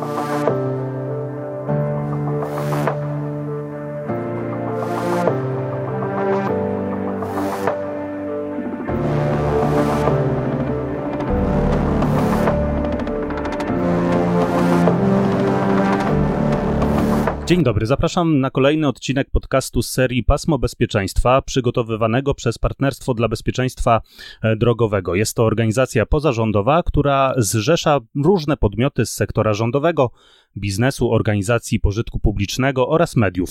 Bye. Dzień dobry, zapraszam na kolejny odcinek podcastu z serii Pasmo Bezpieczeństwa, przygotowywanego przez Partnerstwo dla Bezpieczeństwa e, Drogowego. Jest to organizacja pozarządowa, która zrzesza różne podmioty z sektora rządowego, biznesu, organizacji pożytku publicznego oraz mediów.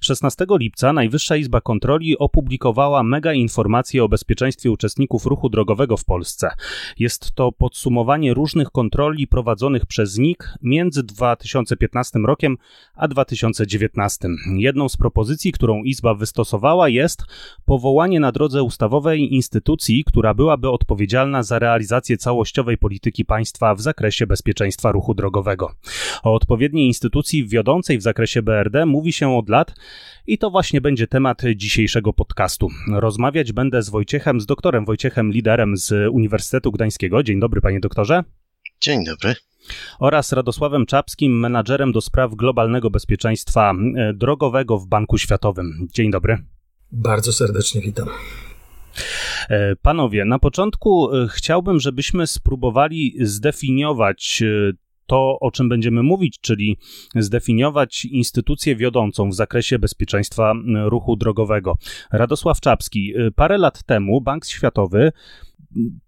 16 lipca Najwyższa Izba Kontroli opublikowała mega informację o bezpieczeństwie uczestników ruchu drogowego w Polsce. Jest to podsumowanie różnych kontroli prowadzonych przez NIK między 2015 rokiem a 2019. Jedną z propozycji, którą Izba wystosowała jest powołanie na drodze ustawowej instytucji, która byłaby odpowiedzialna za realizację całościowej polityki państwa w zakresie bezpieczeństwa ruchu drogowego. O odpowiedniej instytucji wiodącej w zakresie BRD mówi się od lat i to właśnie będzie temat dzisiejszego podcastu. Rozmawiać będę z Wojciechem, z doktorem Wojciechem Liderem z Uniwersytetu Gdańskiego. Dzień dobry, panie doktorze. Dzień dobry oraz Radosławem Czapskim, menadżerem do spraw globalnego bezpieczeństwa e, drogowego w Banku Światowym. Dzień dobry. Bardzo serdecznie witam. E, panowie, na początku e, chciałbym, żebyśmy spróbowali zdefiniować to, o czym będziemy mówić, czyli zdefiniować instytucję wiodącą w zakresie bezpieczeństwa ruchu drogowego. Radosław Czapski, parę lat temu Bank Światowy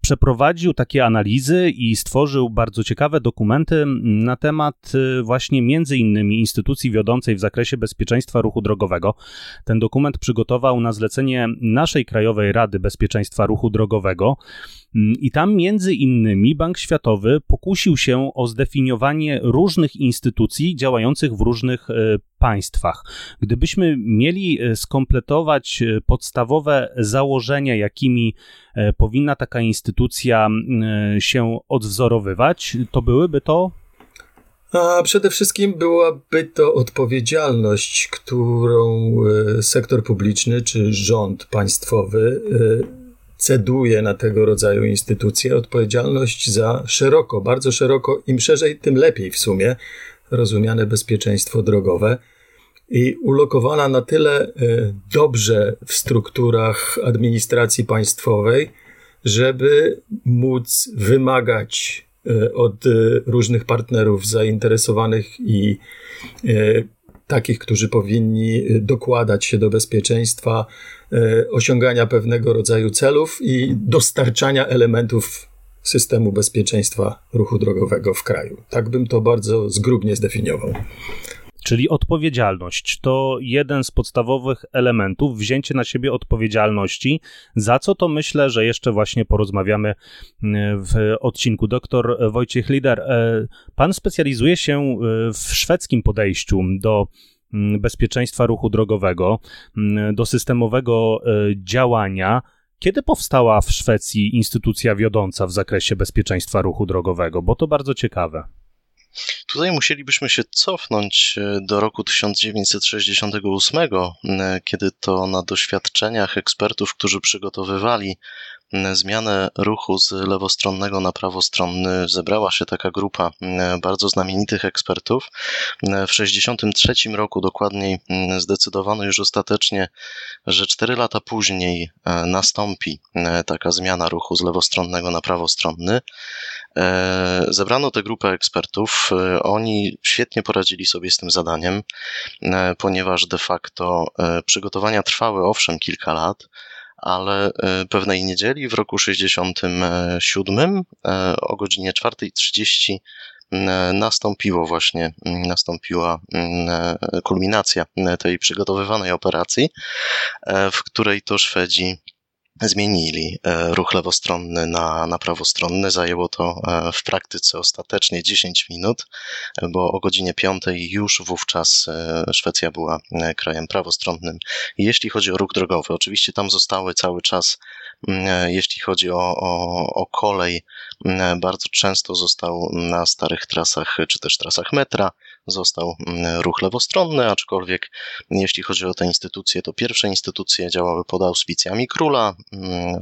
przeprowadził takie analizy i stworzył bardzo ciekawe dokumenty na temat y, właśnie między innymi instytucji wiodącej w zakresie bezpieczeństwa ruchu drogowego. Ten dokument przygotował na zlecenie naszej Krajowej Rady Bezpieczeństwa Ruchu Drogowego. Mm, I tam między innymi Bank Światowy pokusił się o zdefiniowanie różnych instytucji działających w różnych e, państwach. Gdybyśmy mieli e, skompletować e, podstawowe założenia, jakimi powinna taka instytucja się odwzorowywać, to byłyby to a przede wszystkim byłaby to odpowiedzialność, którą sektor publiczny czy rząd państwowy ceduje na tego rodzaju instytucje odpowiedzialność za szeroko, bardzo szeroko, im szerzej, tym lepiej w sumie rozumiane bezpieczeństwo drogowe i ulokowana na tyle e, dobrze w strukturach administracji państwowej, żeby móc wymagać e, od e, różnych partnerów zainteresowanych i takich, którzy powinni dokładać się do bezpieczeństwa, E, osiągania pewnego rodzaju celów i dostarczania elementów systemu bezpieczeństwa ruchu drogowego w kraju. Tak bym to bardzo zgrubnie zdefiniował. Czyli odpowiedzialność to jeden z podstawowych elementów, wzięcie na siebie odpowiedzialności, za co to myślę, że jeszcze właśnie porozmawiamy e, w odcinku. Doktor Wojciech Lider, e, pan specjalizuje się w szwedzkim podejściu do Mm, bezpieczeństwa ruchu drogowego, mm, do systemowego e, działania. Kiedy powstała w Szwecji instytucja wiodąca w zakresie bezpieczeństwa ruchu drogowego? Bo to bardzo ciekawe. Tutaj musielibyśmy się cofnąć e, do roku 1968, e, kiedy to na doświadczeniach ekspertów, którzy przygotowywali zmianę ruchu z lewostronnego na prawostronny zebrała się taka grupa bardzo znamienitych ekspertów. W 1963 roku dokładniej zdecydowano już ostatecznie, że 4 lata później e, nastąpi e, taka zmiana ruchu z lewostronnego na prawostronny. E, zebrano tę grupę ekspertów. Oni świetnie poradzili sobie z tym zadaniem, ponieważ de facto przygotowania trwały owszem kilka lat, ale e, pewnej niedzieli w roku 67 e, o godzinie 4.30 nastąpiło właśnie, nastąpiła kulminacja tej przygotowywanej operacji, e, w której to Szwedzi zmienili e, ruch lewostronny na, na prawostronny. Zajęło to e, w praktyce ostatecznie 10 minut, bo o godzinie 5 już wówczas e, Szwecja była krajem prawostronnym. Jeśli chodzi o ruch drogowy, oczywiście tam zostały cały czas, jeśli chodzi o, o, o kolej, bardzo często został na starych trasach, czy też trasach metra, został ruch lewostronny, aczkolwiek jeśli chodzi o te instytucje, to pierwsze instytucje działały pod auspicjami króla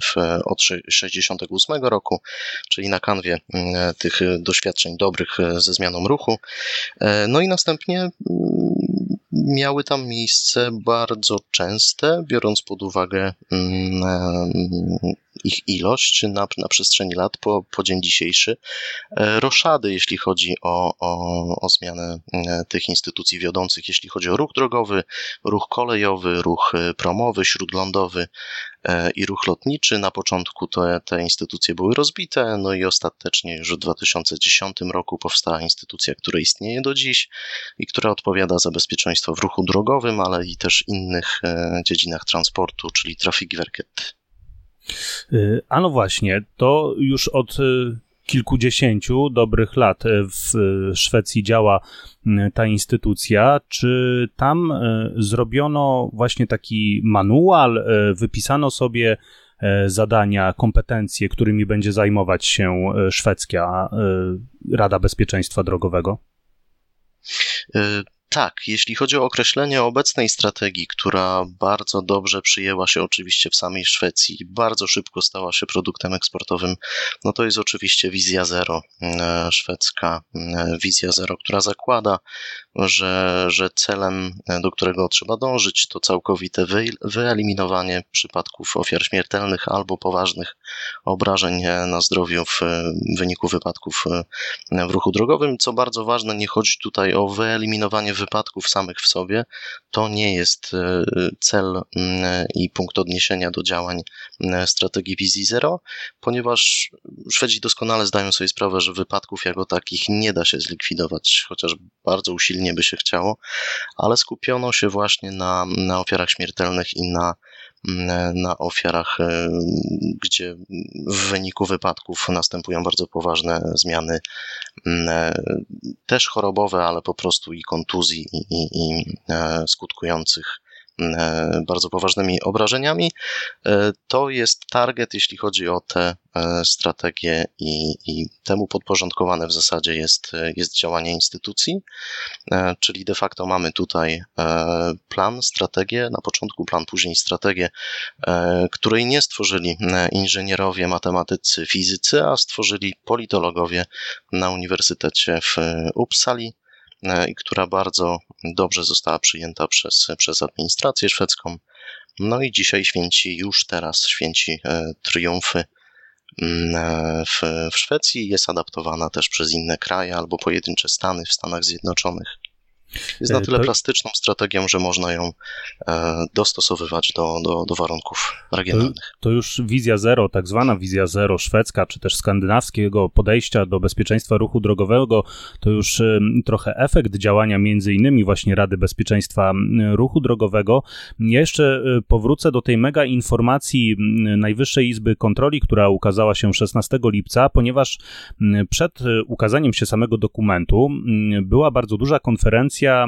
w, od 1968 roku, czyli na kanwie tych doświadczeń dobrych ze zmianą ruchu. No i następnie miały tam miejsce bardzo częste, biorąc pod uwagę mm, ich ilość na, na przestrzeni lat po, po dzień dzisiejszy, e, roszady, jeśli chodzi o, o, o zmianę e, tych instytucji wiodących, jeśli chodzi o ruch drogowy, ruch kolejowy, ruch e, promowy, śródlądowy i ruch lotniczy. Na początku te, te instytucje były rozbite, no i ostatecznie już w 2010 roku powstała instytucja, która istnieje do dziś i która odpowiada za bezpieczeństwo w ruchu drogowym, ale i też innych dziedzinach transportu, czyli Trafikverket. Y, a no właśnie, to już od y, kilkudziesięciu dobrych lat y, w Szwecji działa ta instytucja. Czy tam zrobiono właśnie taki manual, wypisano sobie zadania, kompetencje, którymi będzie zajmować się szwedzka Rada Bezpieczeństwa Drogowego? Tak, jeśli chodzi o określenie obecnej strategii, która bardzo dobrze przyjęła się oczywiście w samej Szwecji, bardzo szybko stała się produktem eksportowym, no to jest oczywiście wizja zero e, szwedzka, e, wizja zero, która zakłada, że, że celem, e, do którego trzeba dążyć, to całkowite wyeliminowanie przypadków ofiar śmiertelnych albo poważnych obrażeń na zdrowiu w wyniku wypadków w ruchu drogowym. Co bardzo ważne, nie chodzi tutaj o wyeliminowanie wypadków samych w sobie, to nie jest e, cel mm, i punkt odniesienia do działań mm, strategii wizji zero, ponieważ Szwedzi doskonale zdają sobie sprawę, że wypadków jako takich nie da się zlikwidować, chociaż bardzo usilnie by się chciało, ale skupiono się właśnie na, na ofiarach śmiertelnych i na na ofiarach, e, gdzie w wyniku wypadków następują bardzo poważne zmiany, e, też chorobowe, ale po prostu i kontuzji, i, i, i e, skutkujących. E, bardzo poważnymi obrażeniami. E, to jest target, jeśli chodzi o te e, strategie i, i temu podporządkowane w zasadzie jest, jest działanie instytucji, czyli de facto mamy tutaj plan, strategię, na początku plan, później strategię, której nie stworzyli inżynierowie, matematycy, fizycy, a stworzyli politologowie na Uniwersytecie w Uppsali E, i która bardzo dobrze została przyjęta przez, przez administrację szwedzką. No i dzisiaj święci, już teraz święci e, triumfy mm, e, w, w Szwecji. Jest adaptowana też przez inne kraje albo pojedyncze stany w Stanach Zjednoczonych. Jest na tyle to... plastyczną strategią, że można ją e, dostosowywać do, do, do warunków regionalnych. To, to, już wizja zero, tak zwana wizja zero szwedzka, czy też skandynawskiego podejścia do bezpieczeństwa ruchu drogowego, to już trochę efekt działania między innymi właśnie Rady Bezpieczeństwa Ruchu Drogowego. Ja jeszcze e, powrócę do tej mega informacji Najwyższej Izby Kontroli, która ukazała się 16 lipca, ponieważ przed e, ukazaniem się samego dokumentu była bardzo duża konferencja E,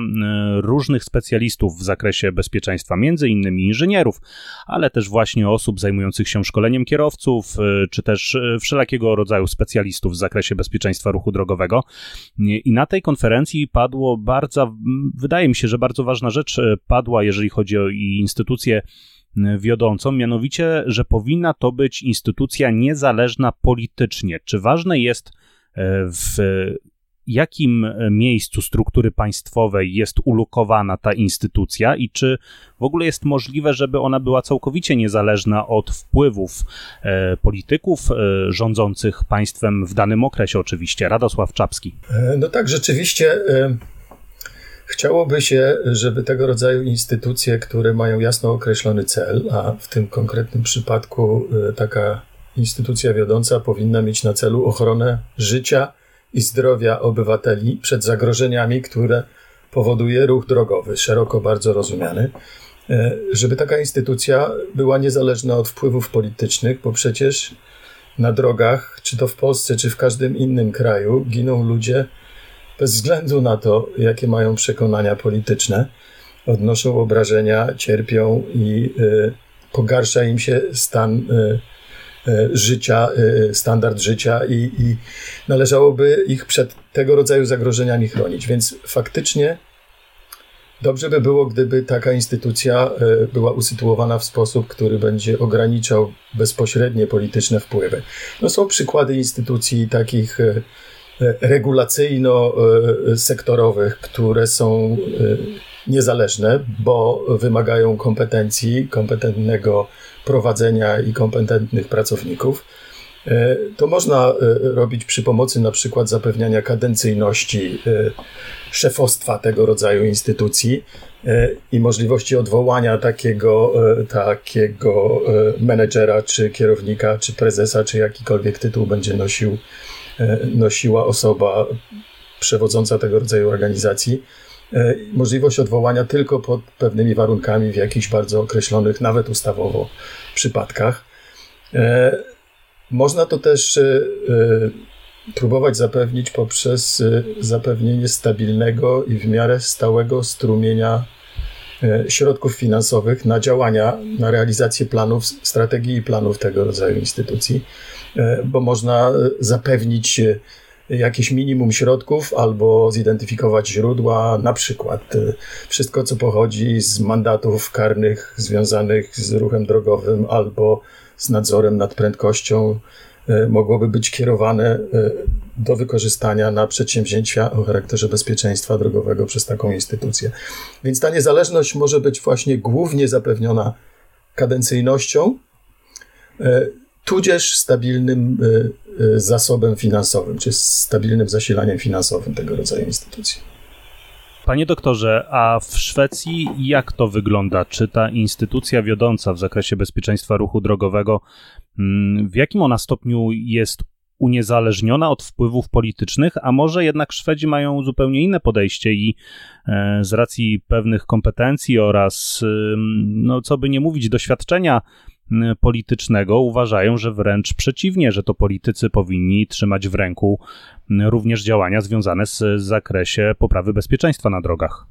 różnych specjalistów w zakresie bezpieczeństwa, między innymi inżynierów, ale też właśnie osób zajmujących się szkoleniem kierowców, e, czy też e, wszelakiego rodzaju specjalistów w zakresie bezpieczeństwa ruchu drogowego. I na tej konferencji padło bardzo, wydaje mi się, że bardzo ważna rzecz padła, jeżeli chodzi o instytucje wiodącą, mianowicie, że powinna to być instytucja niezależna politycznie. Czy ważne jest w jakim e, miejscu struktury państwowej jest ulokowana ta instytucja i czy w ogóle jest możliwe, żeby ona była całkowicie niezależna od wpływów e, polityków e, rządzących państwem w danym okresie, oczywiście. Radosław Czapski. No tak, rzeczywiście. Chciałoby się, żeby tego rodzaju instytucje, które mają jasno określony cel, a w tym konkretnym przypadku taka instytucja wiodąca powinna mieć na celu ochronę życia i zdrowia obywateli przed zagrożeniami, które powoduje ruch drogowy, szeroko bardzo rozumiany, e, żeby taka instytucja była niezależna od wpływów politycznych, bo przecież na drogach, czy to w Polsce, czy w każdym innym kraju, giną ludzie bez względu na to, jakie mają przekonania polityczne, odnoszą obrażenia, cierpią i y, pogarsza im się stan y, życia, standard życia i, i należałoby ich przed tego rodzaju zagrożeniami chronić. Więc faktycznie Dobrze by było, gdyby taka instytucja e, była usytuowana w sposób, który będzie ograniczał bezpośrednie polityczne wpływy. No są przykłady instytucji takich e, e, regulacyjno-sektorowych, które są niezależne, bo wymagają kompetencji, kompetentnego prowadzenia i kompetentnych pracowników. To można robić przy pomocy na przykład zapewniania kadencyjności szefostwa tego rodzaju instytucji e, i możliwości odwołania takiego, e, takiego e, menedżera, czy kierownika, czy prezesa, czy jakikolwiek tytuł będzie nosił, nosiła osoba przewodząca tego rodzaju organizacji. Możliwość odwołania tylko pod pewnymi warunkami w jakichś bardzo określonych, nawet ustawowo, przypadkach. Można to też próbować zapewnić poprzez zapewnienie stabilnego i w miarę stałego strumienia środków finansowych na działania, na realizację planów, strategii i planów tego rodzaju instytucji, bo można zapewnić jakieś minimum środków albo zidentyfikować źródła, na przykład wszystko, co pochodzi z mandatów karnych związanych z ruchem drogowym albo z nadzorem nad prędkością E, mogłoby być kierowane e, do wykorzystania na przedsięwzięcia o charakterze bezpieczeństwa drogowego przez taką instytucję. Więc ta niezależność może być właśnie głównie zapewniona kadencyjnością, tudzież stabilnym zasobem finansowym, czy stabilnym zasilaniem finansowym tego rodzaju instytucji. Panie doktorze, a w Szwecji jak to wygląda? Czy ta instytucja wiodąca w zakresie bezpieczeństwa ruchu drogowego, mm, w jakim ona stopniu jest uniezależniona od wpływów politycznych, a może jednak Szwedzi mają zupełnie inne podejście i e, z racji pewnych kompetencji oraz, no co by nie mówić, doświadczenia politycznego uważają, że wręcz przeciwnie, że to politycy powinni trzymać w ręku również działania związane z zakresie poprawy bezpieczeństwa na drogach.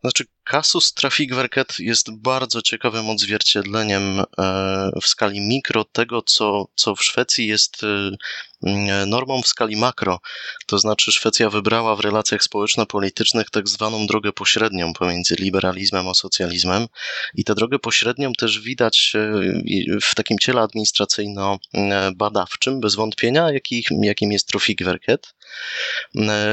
Znaczy, kasus Traffic Verket jest bardzo ciekawym odzwierciedleniem e, w skali mikro tego, co, co w Szwecji jest e, normą w skali makro. To znaczy, Szwecja wybrała w relacjach społeczno-politycznych tak zwaną drogę pośrednią pomiędzy liberalizmem a socjalizmem, i tę drogę pośrednią też widać e, w takim ciele administracyjno-badawczym, bez wątpienia, jakim jest Traffic Verket.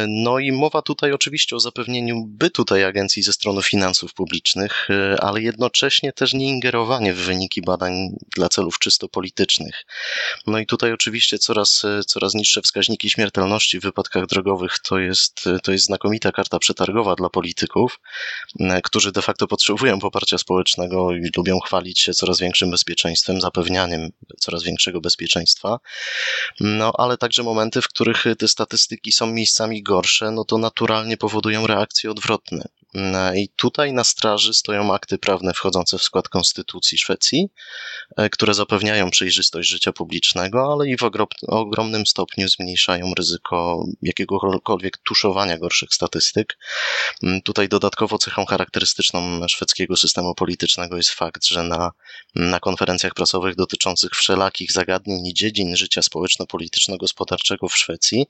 No i mowa tutaj oczywiście o zapewnieniu bytu tej agencji ze strony finansów publicznych, e, ale jednocześnie też nie ingerowanie w wyniki badań dla celów czysto politycznych. No i tutaj oczywiście coraz, e, coraz niższe wskaźniki śmiertelności w wypadkach drogowych to jest, e, to jest znakomita karta przetargowa dla polityków, którzy de facto potrzebują poparcia społecznego i lubią chwalić się coraz większym bezpieczeństwem, zapewnianiem coraz większego bezpieczeństwa. No ale także momenty, w których te statystyki są miejscami gorsze, no to naturalnie powodują reakcje odwrotne. I tutaj na straży stoją akty prawne wchodzące w skład Konstytucji Szwecji, e, które zapewniają przejrzystość życia publicznego, ale i w ogromnym stopniu zmniejszają ryzyko jakiegokolwiek tuszowania gorszych statystyk. Mm, tutaj dodatkowo cechą charakterystyczną szwedzkiego systemu politycznego jest fakt, że na, na konferencjach prasowych dotyczących wszelakich zagadnień i dziedzin życia społeczno-polityczno-gospodarczego w Szwecji,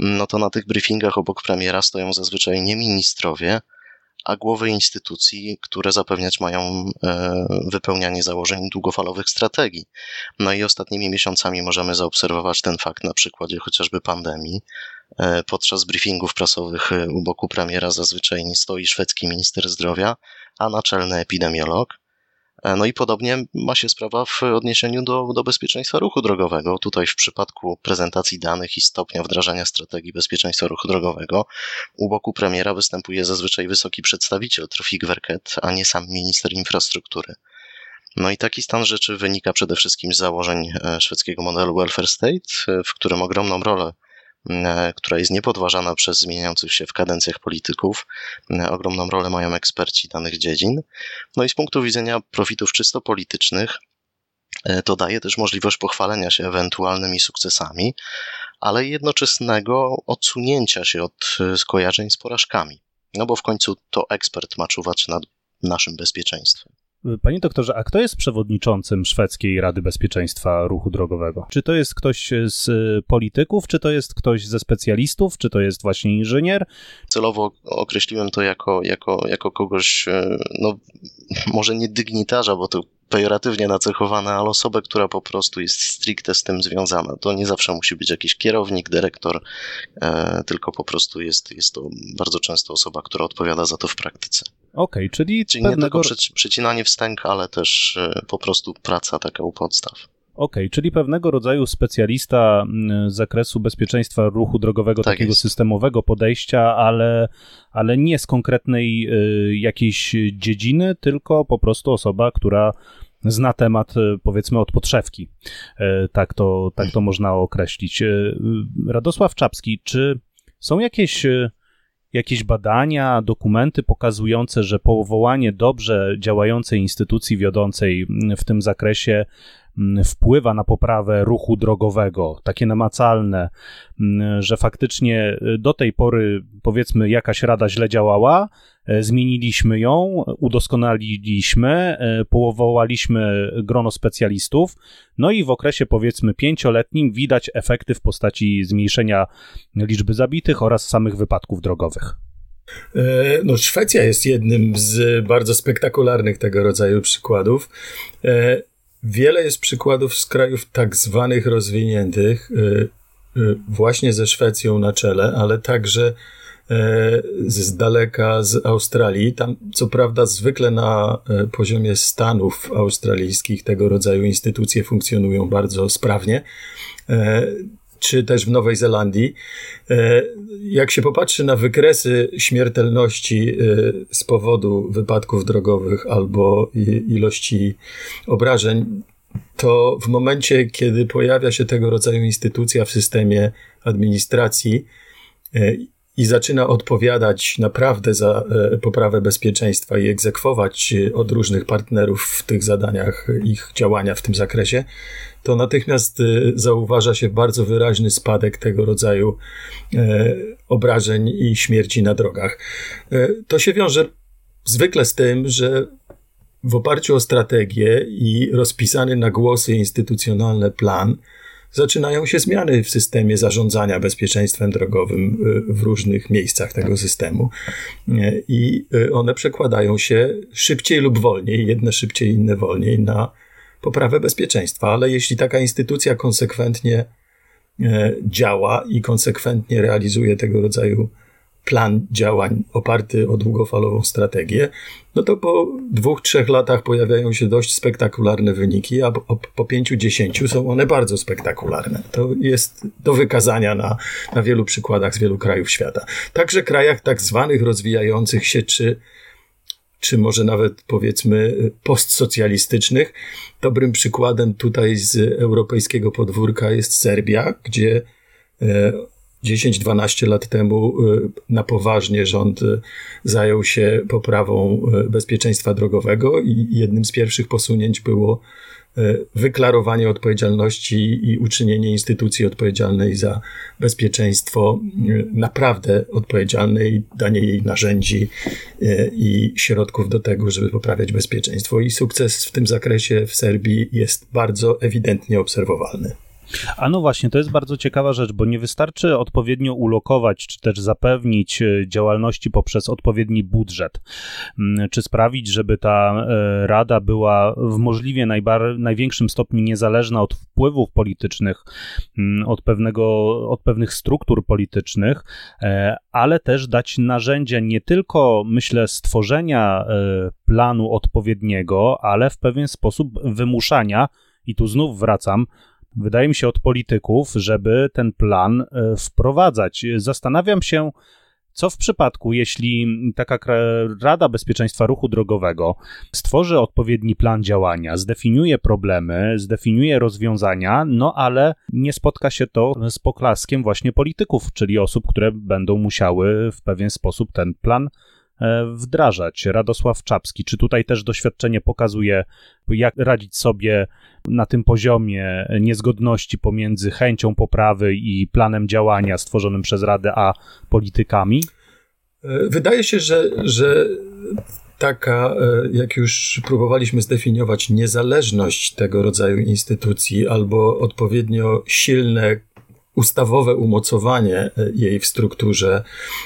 mm, no to na tych briefingach obok premiera stoją zazwyczaj nie ministrowie, a głowy instytucji, które zapewniać mają e, wypełnianie założeń długofalowych strategii. No i ostatnimi miesiącami możemy zaobserwować ten fakt na przykładzie chociażby pandemii. E, podczas briefingów prasowych e, u boku premiera zazwyczaj stoi szwedzki minister zdrowia, a naczelny epidemiolog. E, no i podobnie ma się sprawa w odniesieniu do, do bezpieczeństwa ruchu drogowego. Tutaj w przypadku prezentacji danych i stopnia wdrażania strategii bezpieczeństwa ruchu drogowego u boku premiera występuje zazwyczaj wysoki przedstawiciel Trafik Verket, a nie sam minister infrastruktury. No i taki stan rzeczy wynika przede wszystkim z założeń e, szwedzkiego modelu welfare state, e, w którym ogromną rolę która jest niepodważana przez zmieniających się w kadencjach polityków. E, ogromną rolę mają eksperci danych dziedzin. No i z punktu widzenia profitów czysto politycznych, e, to daje też możliwość pochwalenia się ewentualnymi sukcesami, ale jednoczesnego odsunięcia się od skojarzeń z porażkami. No bo w końcu to ekspert ma czuwać nad naszym bezpieczeństwem. Panie doktorze, a kto jest przewodniczącym szwedzkiej Rady Bezpieczeństwa Ruchu Drogowego? Czy to jest ktoś z polityków, czy to jest ktoś ze specjalistów, czy to jest właśnie inżynier? Celowo określiłem to jako, jako, jako kogoś, e, no może nie dygnitarza, bo to pejoratywnie nacechowane, ale osobę, która po prostu jest stricte z tym związana. To nie zawsze musi być jakiś kierownik, dyrektor, e, tylko po prostu jest, jest to bardzo często osoba, która odpowiada za to w praktyce. Okej, okay, czyli, czyli pewnego... nie tylko przeci przecinanie wstęg, ale też e, po prostu praca taka u podstaw. Okej, okay, czyli pewnego rodzaju specjalista z zakresu bezpieczeństwa ruchu drogowego, tak takiego jest. systemowego podejścia, ale, ale nie z konkretnej y, jakiejś dziedziny, tylko po prostu osoba, która zna temat, y, powiedzmy, od podszewki. Y, tak to, tak to można określić. Y, Radosław Czapski, czy są jakieś jakieś badania, dokumenty pokazujące, że powołanie dobrze działającej instytucji wiodącej w tym zakresie Mm, wpływa na poprawę ruchu drogowego, takie namacalne, mm, że faktycznie y, do tej pory, powiedzmy, jakaś rada źle działała, e, zmieniliśmy ją, udoskonaliliśmy, e, powołaliśmy grono specjalistów, no i w okresie powiedzmy pięcioletnim widać efekty w postaci zmniejszenia liczby zabitych oraz samych wypadków drogowych. E, no, Szwecja jest jednym z bardzo spektakularnych tego rodzaju przykładów. Wiele jest przykładów z krajów tak zwanych rozwiniętych, y, y, właśnie ze Szwecją na czele, ale także e, z daleka z Australii. Tam, co prawda, zwykle na e, poziomie stanów australijskich tego rodzaju instytucje funkcjonują bardzo sprawnie. Czy też w Nowej Zelandii. E, jak się popatrzy na wykresy śmiertelności e, z powodu wypadków drogowych albo ilości obrażeń, to w momencie, kiedy pojawia się tego rodzaju instytucja w systemie administracji e, i zaczyna odpowiadać naprawdę za poprawę bezpieczeństwa i egzekwować od różnych partnerów w tych zadaniach ich działania w tym zakresie, to natychmiast y, zauważa się bardzo wyraźny spadek tego rodzaju e, obrażeń i śmierci na drogach. E, to się wiąże zwykle z tym, że w oparciu o strategię i rozpisany na głosy instytucjonalny plan, zaczynają się zmiany w systemie zarządzania bezpieczeństwem drogowym y, w różnych miejscach tego systemu. E, I one przekładają się szybciej lub wolniej, jedne szybciej, inne wolniej, na poprawę bezpieczeństwa, ale jeśli taka instytucja konsekwentnie działa i konsekwentnie realizuje tego rodzaju plan działań oparty o długofalową strategię, no to po dwóch, trzech latach pojawiają się dość spektakularne wyniki, a po, po pięciu, dziesięciu są one bardzo spektakularne. To jest do wykazania na, na wielu przykładach z wielu krajów świata. Także krajach tak zwanych rozwijających się, czy czy może nawet powiedzmy postsocjalistycznych. Dobrym przykładem tutaj z europejskiego podwórka jest Serbia, gdzie 10-12 e, lat temu e, na poważnie rząd e, zajął się poprawą bezpieczeństwa drogowego i jednym z pierwszych posunięć było wyklarowanie odpowiedzialności i uczynienie instytucji odpowiedzialnej za bezpieczeństwo naprawdę odpowiedzialnej, danie jej narzędzi i środków do tego, żeby poprawiać bezpieczeństwo. I sukces w tym zakresie w Serbii jest bardzo ewidentnie obserwowalny. A no właśnie, to jest bardzo ciekawa rzecz, bo nie wystarczy odpowiednio ulokować, czy też zapewnić e, działalności poprzez odpowiedni budżet, czy sprawić, żeby ta e, rada była w możliwie najbar- największym stopniu niezależna od wpływów politycznych, od, pewnego, od pewnych struktur politycznych, e, ale też dać narzędzia nie tylko, myślę, stworzenia planu odpowiedniego, ale w pewien sposób wymuszania, i tu znów wracam, wydaje mi się, od polityków, żeby ten plan e, wprowadzać. Zastanawiam się, co w przypadku, jeśli taka Rada Bezpieczeństwa Ruchu Drogowego stworzy odpowiedni plan działania, zdefiniuje problemy, zdefiniuje rozwiązania, no ale nie spotka się to z poklaskiem właśnie polityków, czyli osób, które będą musiały w pewien sposób ten plan wdrażać. Radosław Czapski, czy tutaj też doświadczenie pokazuje, jak radzić sobie na tym poziomie niezgodności pomiędzy chęcią poprawy i planem działania stworzonym przez Radę, a politykami? E, wydaje się, że, że taka, jak już próbowaliśmy zdefiniować, niezależność tego rodzaju instytucji albo odpowiednio silne ustawowe umocowanie jej w strukturze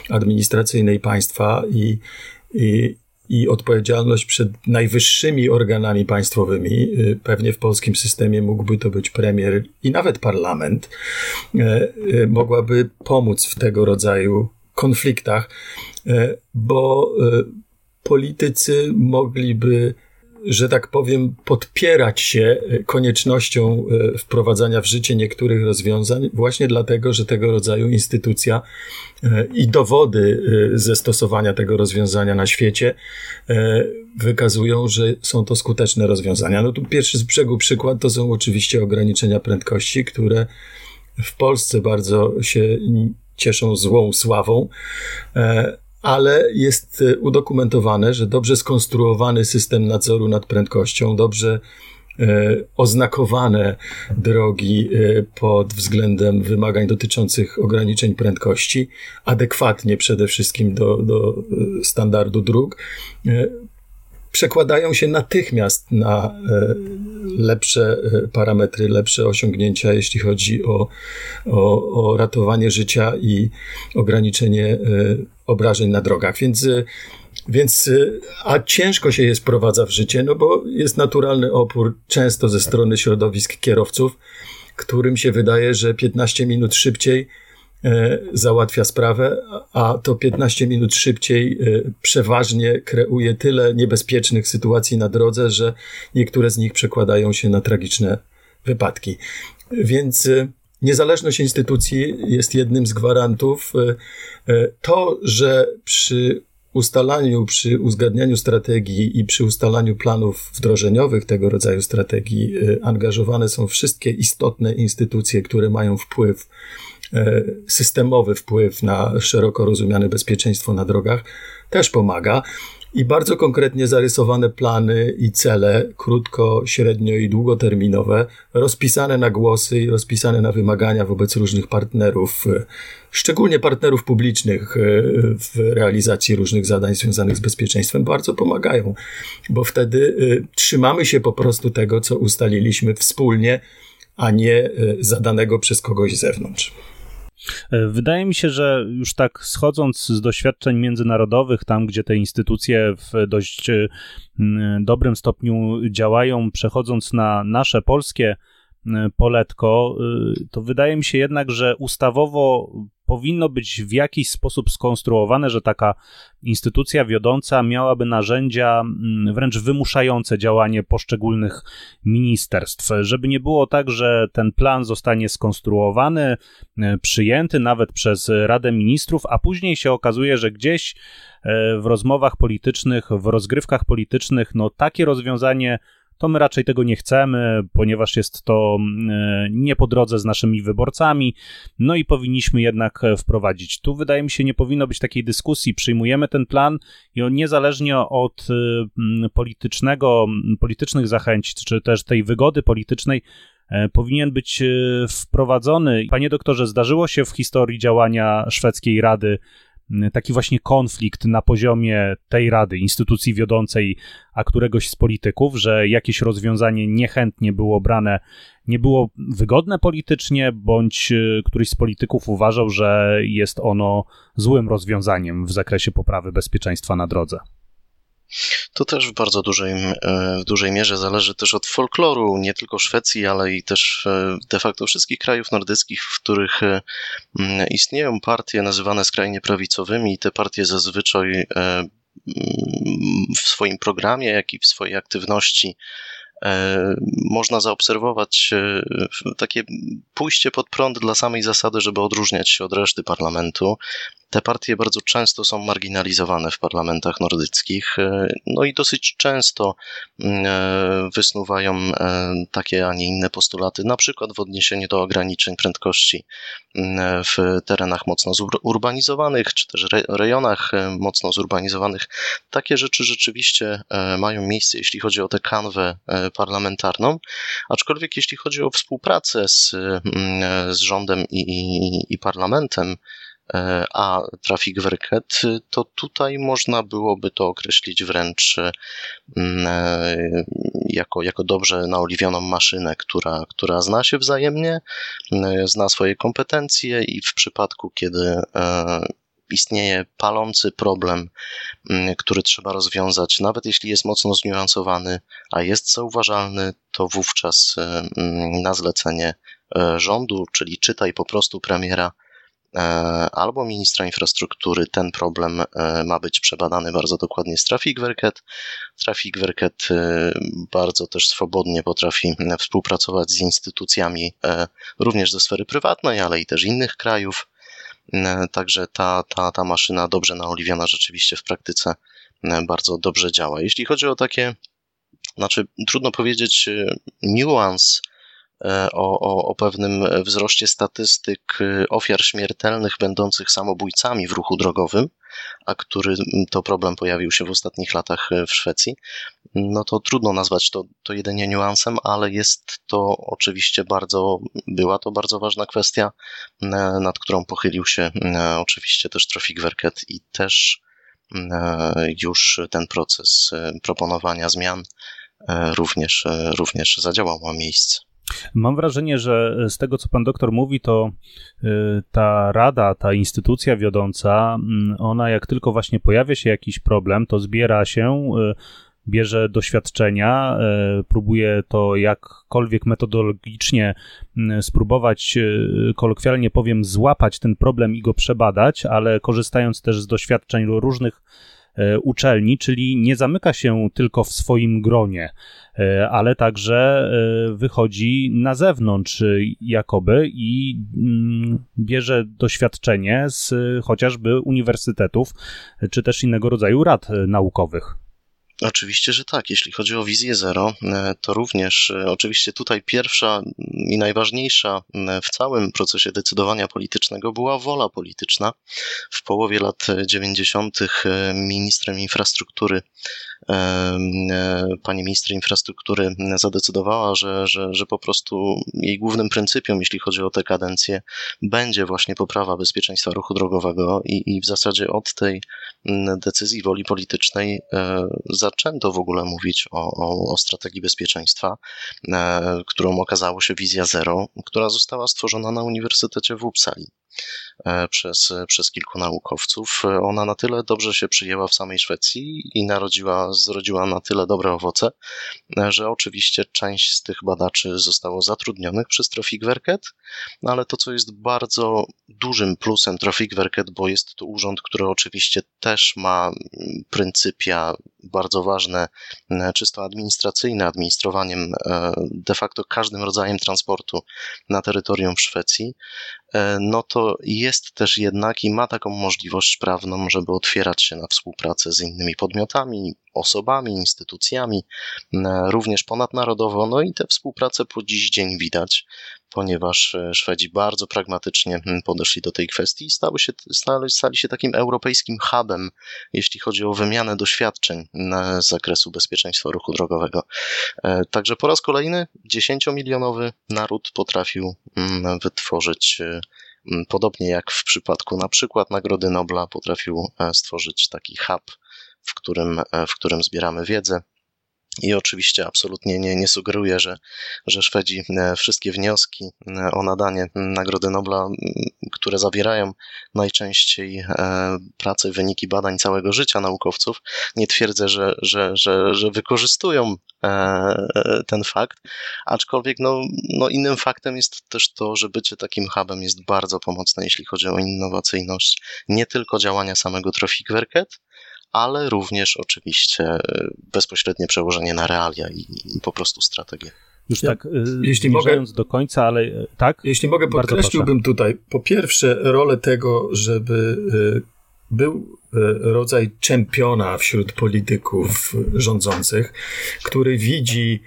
administracyjnej państwa i, i, i odpowiedzialność przed najwyższymi organami państwowymi. Y, pewnie w polskim systemie mógłby to być premier i nawet parlament, y, mogłaby pomóc w tego rodzaju konfliktach, bo politycy mogliby że tak powiem, podpierać się koniecznością wprowadzania w życie niektórych rozwiązań, właśnie dlatego, że tego rodzaju instytucja E, i dowody e, ze stosowania tego rozwiązania na świecie e, wykazują, że są to skuteczne rozwiązania. No tu pierwszy z brzegu przykład to są oczywiście ograniczenia prędkości, które w Polsce bardzo się cieszą złą sławą, ale jest udokumentowane, że dobrze skonstruowany system nadzoru nad prędkością, dobrze E, oznakowane drogi e, pod względem wymagań dotyczących ograniczeń prędkości, adekwatnie przede wszystkim do, do e, standardu dróg, przekładają się natychmiast na lepsze parametry, lepsze osiągnięcia, jeśli chodzi o, o, o ratowanie życia i ograniczenie obrażeń na drogach. Więc więc, a ciężko się je sprowadza w życie, no bo jest naturalny opór często ze strony środowisk kierowców, którym się wydaje, że 15 minut szybciej e, załatwia sprawę, a to 15 minut szybciej e, przeważnie kreuje tyle niebezpiecznych sytuacji na drodze, że niektóre z nich przekładają się na tragiczne wypadki. Więc e, niezależność instytucji jest jednym z gwarantów. To, że przy ustalaniu, przy uzgadnianiu strategii i przy ustalaniu planów wdrożeniowych tego rodzaju strategii y, angażowane są wszystkie istotne instytucje, które mają wpływ, y, systemowy wpływ na szeroko rozumiane bezpieczeństwo na drogach, też pomaga i bardzo konkretnie zarysowane plany i cele, krótko, średnio i długoterminowe, rozpisane na głosy i rozpisane na wymagania wobec różnych partnerów, e, szczególnie partnerów publicznych e, w realizacji różnych zadań związanych z bezpieczeństwem, bardzo pomagają, bo wtedy e, trzymamy się po prostu tego, co ustaliliśmy wspólnie, a nie zadanego przez kogoś z zewnątrz. E, wydaje mi się, że już tak schodząc z doświadczeń międzynarodowych, tam gdzie te instytucje w dość e, dobrym stopniu działają, przechodząc na nasze polskie poletko, e, to wydaje mi się jednak, że ustawowo powinno być w jakiś sposób skonstruowane, że taka instytucja wiodąca miałaby narzędzia mm, wręcz wymuszające działanie poszczególnych ministerstw, żeby nie było tak, że ten plan zostanie skonstruowany, e, przyjęty nawet przez Radę Ministrów, a później się okazuje, że gdzieś e, w rozmowach politycznych, w rozgrywkach politycznych, no takie rozwiązanie to my raczej tego nie chcemy, ponieważ jest to mm, e, nie po drodze z naszymi wyborcami, no i powinniśmy jednak e, wprowadzić. Tu wydaje mi się nie powinno być takiej dyskusji, przyjmujemy ten plan i on niezależnie od e, mm, politycznego, politycznych zachęć, czy też tej wygody politycznej, powinien być wprowadzony. Panie doktorze, zdarzyło się w historii działania szwedzkiej Rady taki właśnie konflikt na poziomie tej rady, instytucji wiodącej, a któregoś z polityków, że jakieś rozwiązanie niechętnie było brane, nie było wygodne politycznie, bądź e, któryś z polityków uważał, że jest ono złym rozwiązaniem w zakresie poprawy bezpieczeństwa na drodze. To też w bardzo dużej, e, w dużej mierze zależy też od folkloru nie tylko Szwecji, ale i też e, de facto wszystkich krajów nordyckich, w których e, istnieją partie nazywane skrajnie prawicowymi i te partie zazwyczaj w swoim programie, jak i w swojej aktywności można zaobserwować takie pójście pod prąd dla samej zasady, żeby odróżniać się od reszty parlamentu. Te partie bardzo często są marginalizowane w parlamentach nordyckich, e, no i dosyć często mm, e, wysnuwają e, takie, a nie inne postulaty, na przykład w odniesieniu do ograniczeń prędkości mm, w terenach mocno zurbanizowanych, czy też rejonach mocno zurbanizowanych. Takie rzeczy rzeczywiście mają miejsce, jeśli chodzi o tę kanwę parlamentarną, aczkolwiek jeśli chodzi o współpracę z, mm, z rządem i, i, i parlamentem, a Traffic Werket, to tutaj można byłoby to określić wręcz mm, jako, jako dobrze naoliwioną maszynę, która, która zna się wzajemnie, zna swoje kompetencje i w przypadku, kiedy istnieje palący problem, mm, który trzeba rozwiązać, nawet jeśli jest mocno zniuansowany, a jest zauważalny, to wówczas e, mm, na zlecenie e, rządu, czyli czytaj po prostu premiera e, albo ministra infrastruktury, ten problem ma być przebadany bardzo dokładnie z Traffic Werket. Traffic Werket bardzo też swobodnie potrafi współpracować z instytucjami również ze sfery prywatnej, ale i też innych krajów. E, także ta, ta, ta maszyna dobrze naoliwiona rzeczywiście w praktyce e, bardzo dobrze działa. Jeśli chodzi o takie, znaczy trudno powiedzieć e, niuans o, o, o pewnym wzroście statystyk ofiar śmiertelnych będących samobójcami w ruchu drogowym, a który to problem pojawił się w ostatnich latach w Szwecji, no to trudno nazwać to, to jedynie niuansem, ale jest to oczywiście bardzo, była to bardzo ważna kwestia, e, nad którą pochylił się e, oczywiście też Traffic Werket i też e, już ten proces proponowania zmian również, również zadziałał, ma miejsce. Mam wrażenie, że z tego, co pan doktor mówi, to ta rada, ta instytucja wiodąca, ona jak tylko właśnie pojawia się jakiś problem, to zbiera się bierze doświadczenia, e, próbuje to jakkolwiek metodologicznie spróbować, e, kolokwialnie powiem, złapać ten problem i go przebadać, ale korzystając też z doświadczeń różnych e, uczelni, czyli nie zamyka się tylko w swoim gronie, ale także wychodzi na zewnątrz jakoby i bierze doświadczenie z chociażby uniwersytetów, czy też innego rodzaju rad naukowych. Oczywiście, że tak. Jeśli chodzi o wizję zero, e, to również e, oczywiście tutaj pierwsza i najważniejsza e, w całym procesie decydowania politycznego była wola polityczna. W połowie lat 90. ministrem infrastruktury pani minister infrastruktury zadecydowała, że, że, że po prostu jej głównym pryncypium, jeśli chodzi o tę kadencję, będzie właśnie poprawa bezpieczeństwa ruchu drogowego i, i w zasadzie od tej decyzji woli politycznej zaczęto w ogóle mówić o, o, o strategii bezpieczeństwa, e, którą okazało się Wizja Zero, która została stworzona na Uniwersytecie w Uppsali. E, przez, przez kilku naukowców. Ona na tyle dobrze się przyjęła w samej Szwecji i narodziła, zrodziła na tyle dobre owoce, e, że oczywiście część z tych badaczy zostało zatrudnionych przez Traffic Werket, no ale to, co jest bardzo dużym plusem Traffic Werket, bo jest to urząd, który oczywiście też ma pryncypia bardzo ważne, e, czysto administracyjne, administrowaniem de facto każdym rodzajem transportu na terytorium Szwecji, no to jest też jednak i ma taką możliwość prawną, żeby otwierać się na współpracę z innymi podmiotami, osobami, instytucjami, również ponadnarodowo. No i tę współpracę po dziś dzień widać, ponieważ e, Szwedzi bardzo pragmatycznie podeszli do tej kwestii i stały się, stali, stali się takim europejskim hubem, jeśli chodzi o wymianę doświadczeń z zakresu bezpieczeństwa ruchu drogowego. E, także po raz kolejny 10-milionowy naród potrafił wytworzyć e, Podobnie jak w przypadku na przykład Nagrody Nobla potrafił stworzyć taki hub, w którym, w którym zbieramy wiedzę, i oczywiście absolutnie nie, nie sugeruję, że, że Szwedzi e, wszystkie wnioski e, o nadanie Nagrody Nobla, które zawierają najczęściej e, prace, wyniki badań całego życia naukowców, nie twierdzę, że, że, że, że wykorzystują ten fakt, aczkolwiek no, no innym faktem jest też to, że bycie takim hubem jest bardzo pomocne, jeśli chodzi o innowacyjność, nie tylko działania samego Traffic ale również oczywiście e, bezpośrednie przełożenie na realia i, i po prostu strategię. Już ja, tak, e, jeśli mogę, do końca, ale e, tak? Jeśli mogę, podkreśliłbym tutaj po pierwsze rolę tego, żeby był rodzaj czempiona wśród polityków rządzących, który widzi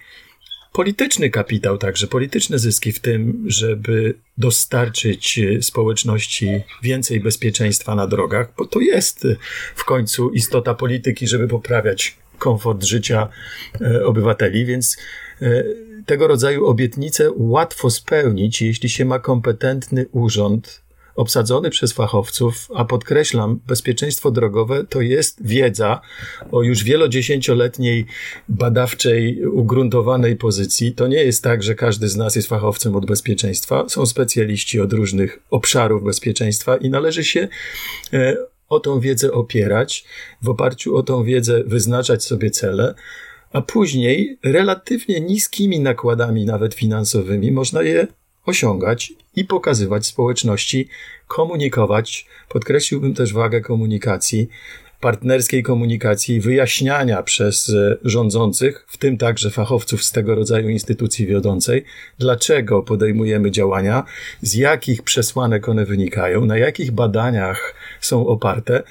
polityczny kapitał, także polityczne zyski w tym, żeby dostarczyć społeczności więcej bezpieczeństwa na drogach, bo to jest w końcu istota polityki, żeby poprawiać komfort życia e, obywateli, więc e, tego rodzaju obietnice łatwo spełnić, jeśli się ma kompetentny urząd obsadzony przez fachowców, a podkreślam, bezpieczeństwo drogowe to jest wiedza o już wielodziesięcioletniej badawczej, ugruntowanej pozycji. To nie jest tak, że każdy z nas jest fachowcem od bezpieczeństwa. Są specjaliści od różnych obszarów bezpieczeństwa i należy się e, o tą wiedzę opierać, w oparciu o tą wiedzę wyznaczać sobie cele, a później relatywnie niskimi nakładami, nawet finansowymi, można je osiągać i pokazywać społeczności, komunikować. Podkreśliłbym też wagę komunikacji, partnerskiej komunikacji, wyjaśniania przez e, rządzących, w tym także fachowców z tego rodzaju instytucji wiodącej, dlaczego podejmujemy działania, z jakich przesłanek one wynikają, na jakich badaniach są oparte,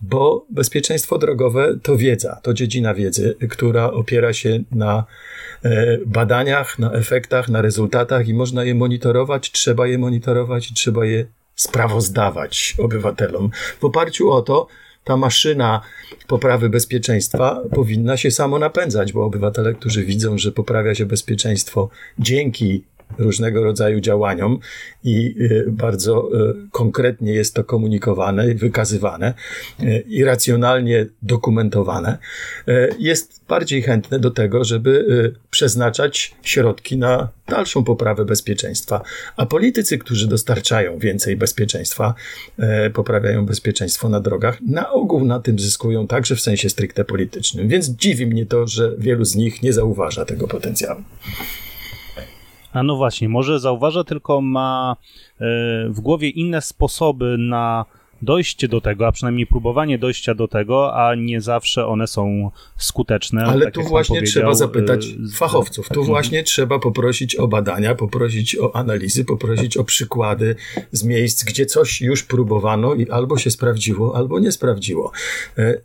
bo bezpieczeństwo drogowe to wiedza, to dziedzina wiedzy, która opiera się na e, badaniach, na efektach, na rezultatach i można je monitorować, trzeba je monitorować i trzeba je sprawozdawać obywatelom. W oparciu o to ta maszyna poprawy bezpieczeństwa powinna się samo napędzać, bo obywatele, którzy widzą, że poprawia się bezpieczeństwo dzięki różnego rodzaju działaniom i y, bardzo y, konkretnie jest to komunikowane, wykazywane y, i racjonalnie dokumentowane, jest bardziej chętne do tego, żeby przeznaczać środki na dalszą poprawę bezpieczeństwa. A politycy, którzy dostarczają więcej bezpieczeństwa, poprawiają bezpieczeństwo na drogach, na ogół na tym zyskują także w sensie stricte politycznym. Więc dziwi mnie to, że wielu z nich nie zauważa tego potencjału. A no właśnie, może zauważa, tylko ma e, w głowie inne sposoby na dojście do tego, a przynajmniej próbowanie dojścia do tego, a nie zawsze one są skuteczne. Ale tak tu właśnie trzeba zapytać e, fachowców. Tu właśnie trzeba poprosić o badania, poprosić o analizy, poprosić o przykłady z miejsc, gdzie coś już próbowano i albo się sprawdziło, albo nie sprawdziło. E,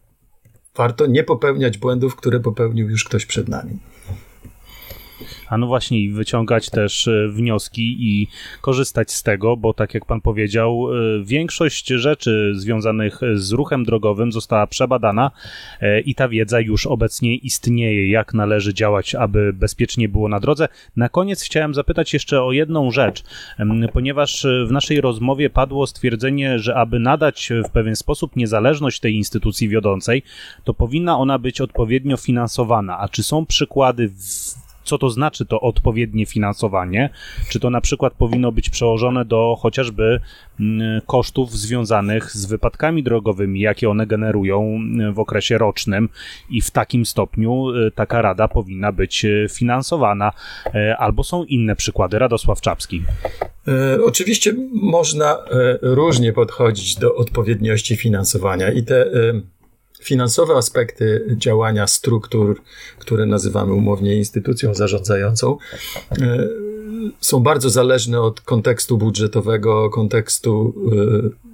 warto nie popełniać błędów, które popełnił już ktoś przed nami a no właśnie wyciągać też e, wnioski i korzystać z tego, bo tak jak pan powiedział, e, większość rzeczy związanych z ruchem drogowym została przebadana e, i ta wiedza już obecnie istnieje, jak należy działać, aby bezpiecznie było na drodze. Na koniec chciałem zapytać jeszcze o jedną rzecz, ponieważ w naszej rozmowie padło stwierdzenie, że aby nadać w pewien sposób niezależność tej instytucji wiodącej, to powinna ona być odpowiednio finansowana. A czy są przykłady co to znaczy to odpowiednie finansowanie? Czy to na przykład powinno być przełożone do chociażby mm, kosztów związanych z wypadkami drogowymi, jakie one generują mm, w okresie rocznym i w takim stopniu y, taka rada powinna być y, finansowana? E, albo są inne przykłady. Radosław Czapski. E, oczywiście można e, różnie podchodzić do odpowiedniości finansowania i te finansowe aspekty działania struktur, które nazywamy umownie instytucją zarządzającą, e, są bardzo zależne od kontekstu budżetowego, kontekstu e,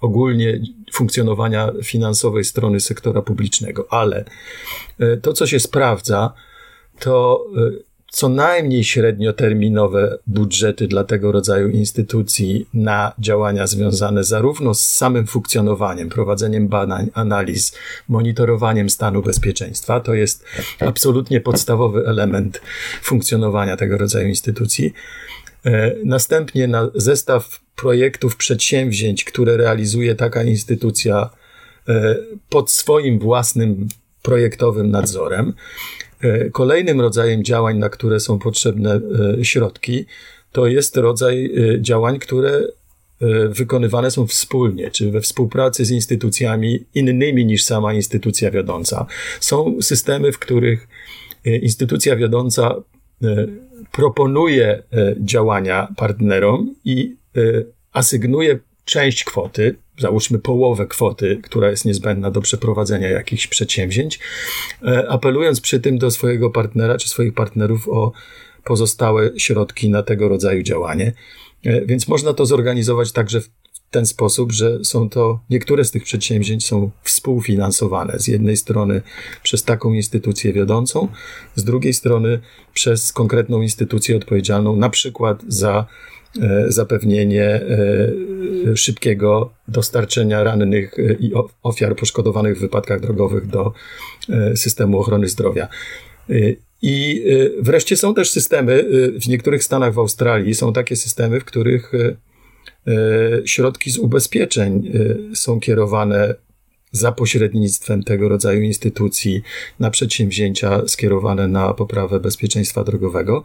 ogólnie funkcjonowania finansowej strony sektora publicznego, ale e, to, co się sprawdza, to co najmniej średnioterminowe budżety dla tego rodzaju instytucji na działania związane zarówno z samym funkcjonowaniem, prowadzeniem badań, analiz, monitorowaniem stanu bezpieczeństwa. To jest absolutnie podstawowy element funkcjonowania tego rodzaju instytucji. E, następnie na zestaw projektów, przedsięwzięć, które realizuje taka instytucja e, pod swoim własnym projektowym nadzorem. E, kolejnym rodzajem działań, na które są potrzebne e, środki, to jest rodzaj e, działań, które wykonywane są wspólnie, czy we współpracy z instytucjami innymi niż sama instytucja wiodąca. Są systemy, w których instytucja wiodąca proponuje działania partnerom i asygnuje część kwoty, załóżmy połowę kwoty, która jest niezbędna do przeprowadzenia jakichś przedsięwzięć, e, apelując przy tym do swojego partnera czy swoich partnerów o pozostałe środki na tego rodzaju działanie. E, więc można to zorganizować także w ten sposób, że są to, niektóre z tych przedsięwzięć są współfinansowane. Z jednej strony przez taką instytucję wiodącą, z drugiej strony przez konkretną instytucję odpowiedzialną, na przykład za zapewnienie e, szybkiego dostarczenia rannych e, i ofiar poszkodowanych w wypadkach drogowych do systemu ochrony zdrowia. I wreszcie są też systemy, w niektórych stanach w Australii są takie systemy, w których środki z ubezpieczeń są kierowane za pośrednictwem tego rodzaju instytucji na przedsięwzięcia skierowane na poprawę bezpieczeństwa drogowego.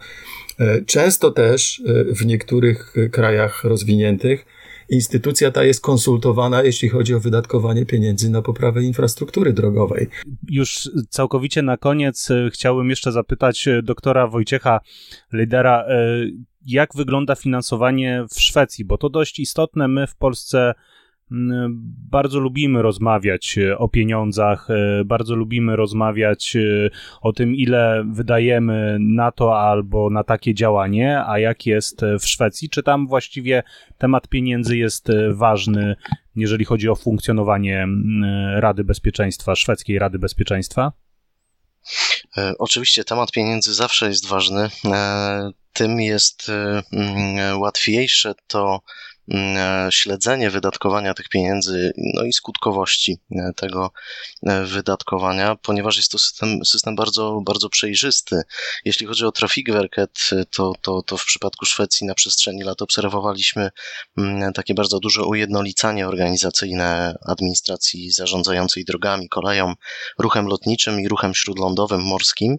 Często też w niektórych krajach rozwiniętych instytucja ta jest konsultowana, jeśli chodzi o wydatkowanie pieniędzy na poprawę infrastruktury drogowej. Już całkowicie na koniec e, chciałbym jeszcze zapytać e, doktora Wojciecha Lidera, e, jak wygląda finansowanie w Szwecji, bo to dość istotne. My w Polsce bardzo lubimy rozmawiać e, o pieniądzach, e, bardzo lubimy rozmawiać e, o tym, ile wydajemy na to albo na takie działanie, a jak jest w Szwecji. Czy tam właściwie temat pieniędzy jest ważny, jeżeli chodzi o funkcjonowanie Rady Bezpieczeństwa, szwedzkiej Rady Bezpieczeństwa? Oczywiście temat pieniędzy zawsze jest ważny. Tym jest łatwiejsze to Mm, śledzenie wydatkowania tych pieniędzy, no i skutkowości e, tego e, wydatkowania, ponieważ jest to system, system bardzo, bardzo przejrzysty. Jeśli chodzi o Trafikverket, to, to, to w przypadku Szwecji na przestrzeni lat obserwowaliśmy mm, takie bardzo duże ujednolicanie organizacyjne administracji zarządzającej drogami, koleją, ruchem lotniczym i ruchem śródlądowym, morskim.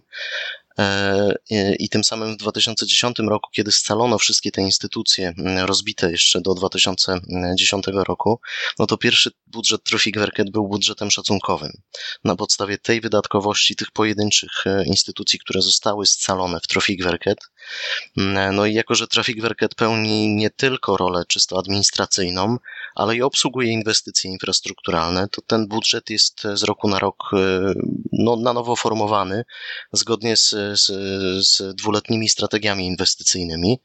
E, I tym samym w 2010 roku, kiedy scalono wszystkie te instytucje rozbite jeszcze do 2010 roku, no to pierwszy budżet Traffic był budżetem szacunkowym. Na podstawie tej wydatkowości tych pojedynczych e, instytucji, które zostały scalone w Traffic no i jako, że Traffic pełni nie tylko rolę czysto administracyjną, ale i obsługuje inwestycje infrastrukturalne, to ten budżet jest z roku na rok e, no, na nowo formowany, zgodnie z, z, z dwuletnimi strategiami inwestycyjnymi.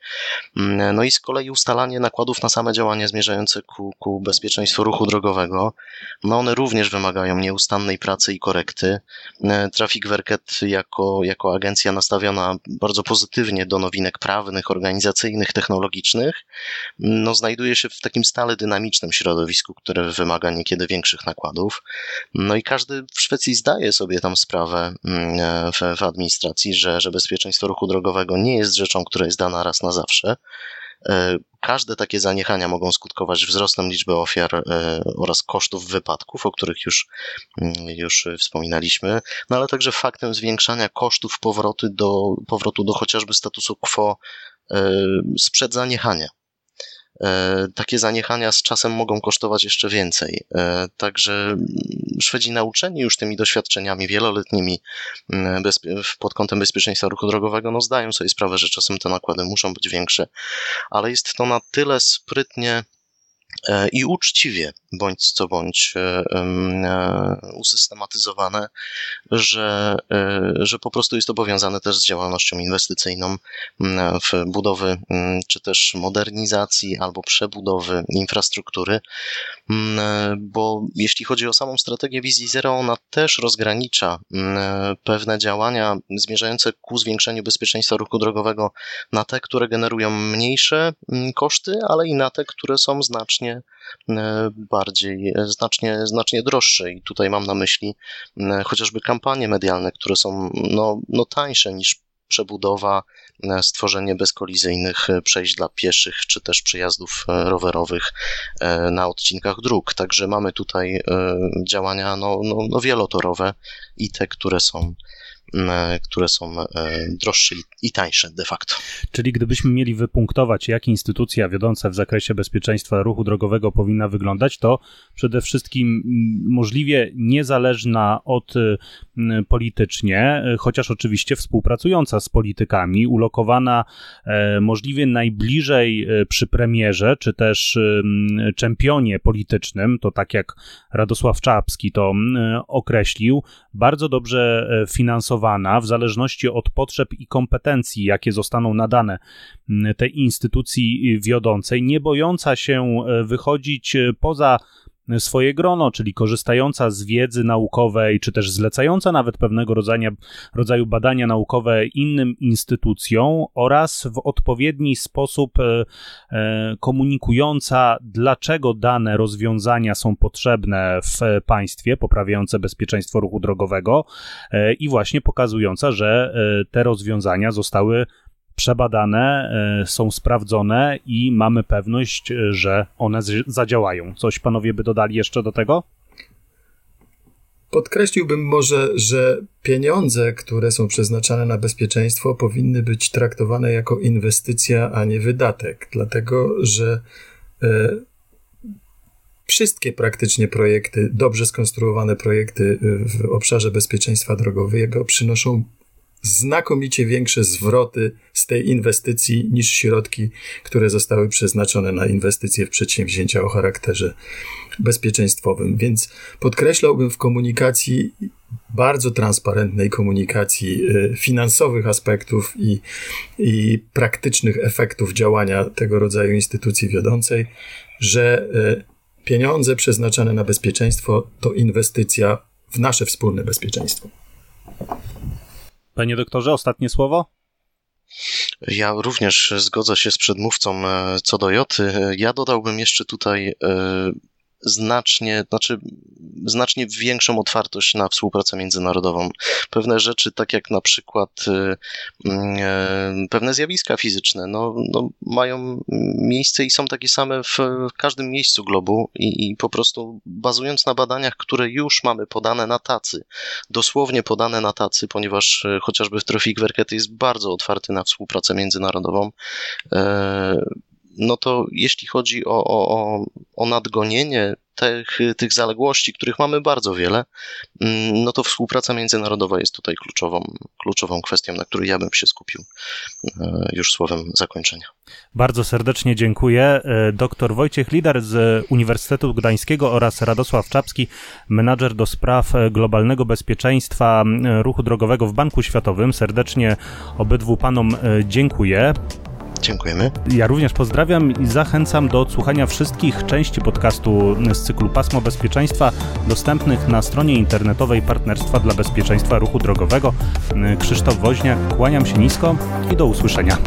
Mm, no i z kolei ustalanie nakładów na same działania zmierzające ku, ku bezpieczeństwu ruchu drogowego, no one również wymagają nieustannej pracy i korekty. E, Traffic Werket jako, jako agencja nastawiona bardzo pozytywnie do nowinek prawnych, organizacyjnych, technologicznych, no znajduje się w takim stale dynamicznym środowisku, które wymaga niekiedy większych nakładów. No i każdy w Szwecji zdaje sobie tam sprawę mm, w, w administracji, że, że bezpieczeństwo ruchu drogowego nie jest rzeczą, która jest dana raz na zawsze. E, każde takie zaniechania mogą skutkować wzrostem liczby ofiar e, oraz kosztów wypadków, o których już, mm, już wspominaliśmy, no ale także faktem zwiększania kosztów powrotu do, powrotu do chociażby statusu quo sprzed zaniechania. E, takie zaniechania z czasem mogą kosztować jeszcze więcej. E, także Szwedzi nauczeni już tymi doświadczeniami wieloletnimi mm, pod kątem bezpieczeństwa ruchu drogowego, no zdają sobie sprawę, że czasem te nakłady muszą być większe, ale jest to na tyle sprytnie i uczciwie, bądź co bądź, e, e, usystematyzowane, że, że po prostu jest to powiązane też z działalnością inwestycyjną w budowy czy też modernizacji albo przebudowy infrastruktury, bo jeśli chodzi o samą strategię wizji zero, ona też rozgranicza pewne działania zmierzające ku zwiększeniu bezpieczeństwa ruchu drogowego na te, które generują mniejsze koszty, ale i na te, które są znacznie znacznie e, bardziej, e, znacznie, znacznie droższe. I tutaj mam na myśli e, chociażby kampanie medialne, które są no, no tańsze niż przebudowa, stworzenie bezkolizyjnych przejść dla pieszych, czy też przejazdów rowerowych na odcinkach dróg. Także mamy tutaj działania no, no, no wielotorowe i te, które są E, które są e, droższe i tańsze de facto. Czyli gdybyśmy mieli wypunktować, jak instytucja wiodąca w zakresie bezpieczeństwa ruchu drogowego powinna wyglądać, to przede wszystkim możliwie niezależna od politycznie, chociaż oczywiście współpracująca z politykami, ulokowana e, możliwie najbliżej przy premierze, czy też czempionie politycznym, to tak jak Radosław Czapski to określił, bardzo dobrze finansowana w zależności od potrzeb i kompetencji, jakie zostaną nadane mm, tej instytucji wiodącej, nie bojąca się e, wychodzić e, poza swoje grono, czyli korzystająca z wiedzy naukowej, czy też zlecająca nawet pewnego rodzaju, rodzaju badania naukowe innym instytucjom oraz w odpowiedni sposób e, e, komunikująca, dlaczego dane rozwiązania są potrzebne w państwie, poprawiające bezpieczeństwo ruchu drogowego e, i właśnie pokazująca, że te rozwiązania zostały przebadane, są sprawdzone i mamy pewność, że one zadziałają. Coś panowie by dodali jeszcze do tego? Podkreśliłbym może, że pieniądze, które są przeznaczane na bezpieczeństwo, powinny być traktowane jako inwestycja, a nie wydatek, dlatego że e, wszystkie praktycznie projekty, dobrze skonstruowane projekty w obszarze bezpieczeństwa drogowego przynoszą znakomicie większe zwroty z tej inwestycji niż środki, które zostały przeznaczone na inwestycje w przedsięwzięcia o charakterze bezpieczeństwowym. Więc podkreślałbym w komunikacji, bardzo transparentnej komunikacji y, finansowych aspektów i, i praktycznych efektów działania tego rodzaju instytucji wiodącej, że y, pieniądze przeznaczone na bezpieczeństwo to inwestycja w nasze wspólne bezpieczeństwo. Panie doktorze, ostatnie słowo? Ja również zgodzę się z przedmówcą e, co do Joty. Ja dodałbym jeszcze tutaj e, znacznie, znaczy znacznie większą otwartość na współpracę międzynarodową. Pewne rzeczy, tak jak na przykład y, mm, e, pewne zjawiska fizyczne, no, no, mają miejsce i są takie same w każdym miejscu globu i, i po prostu bazując na badaniach, które już mamy podane na tacy, dosłownie podane na tacy, ponieważ e, chociażby w Trofik jest bardzo otwarty na współpracę międzynarodową, no to jeśli chodzi o, o, o nadgonienie tych, tych zaległości, których mamy bardzo wiele, mm, no to współpraca międzynarodowa jest tutaj kluczową, kluczową kwestią, na której ja bym się skupił e, już słowem zakończenia. Bardzo serdecznie dziękuję. E, Dr Wojciech Lider z Uniwersytetu Gdańskiego oraz Radosław Czapski, menadżer do spraw globalnego bezpieczeństwa ruchu drogowego w Banku Światowym. Serdecznie obydwu panom e, dziękuję. Dziękujemy. Ja również pozdrawiam i zachęcam do odsłuchania wszystkich części podcastu z cyklu Pasmo Bezpieczeństwa dostępnych na stronie internetowej Partnerstwa dla Bezpieczeństwa Ruchu Drogowego. Krzysztof Woźniak, kłaniam się nisko i do usłyszenia.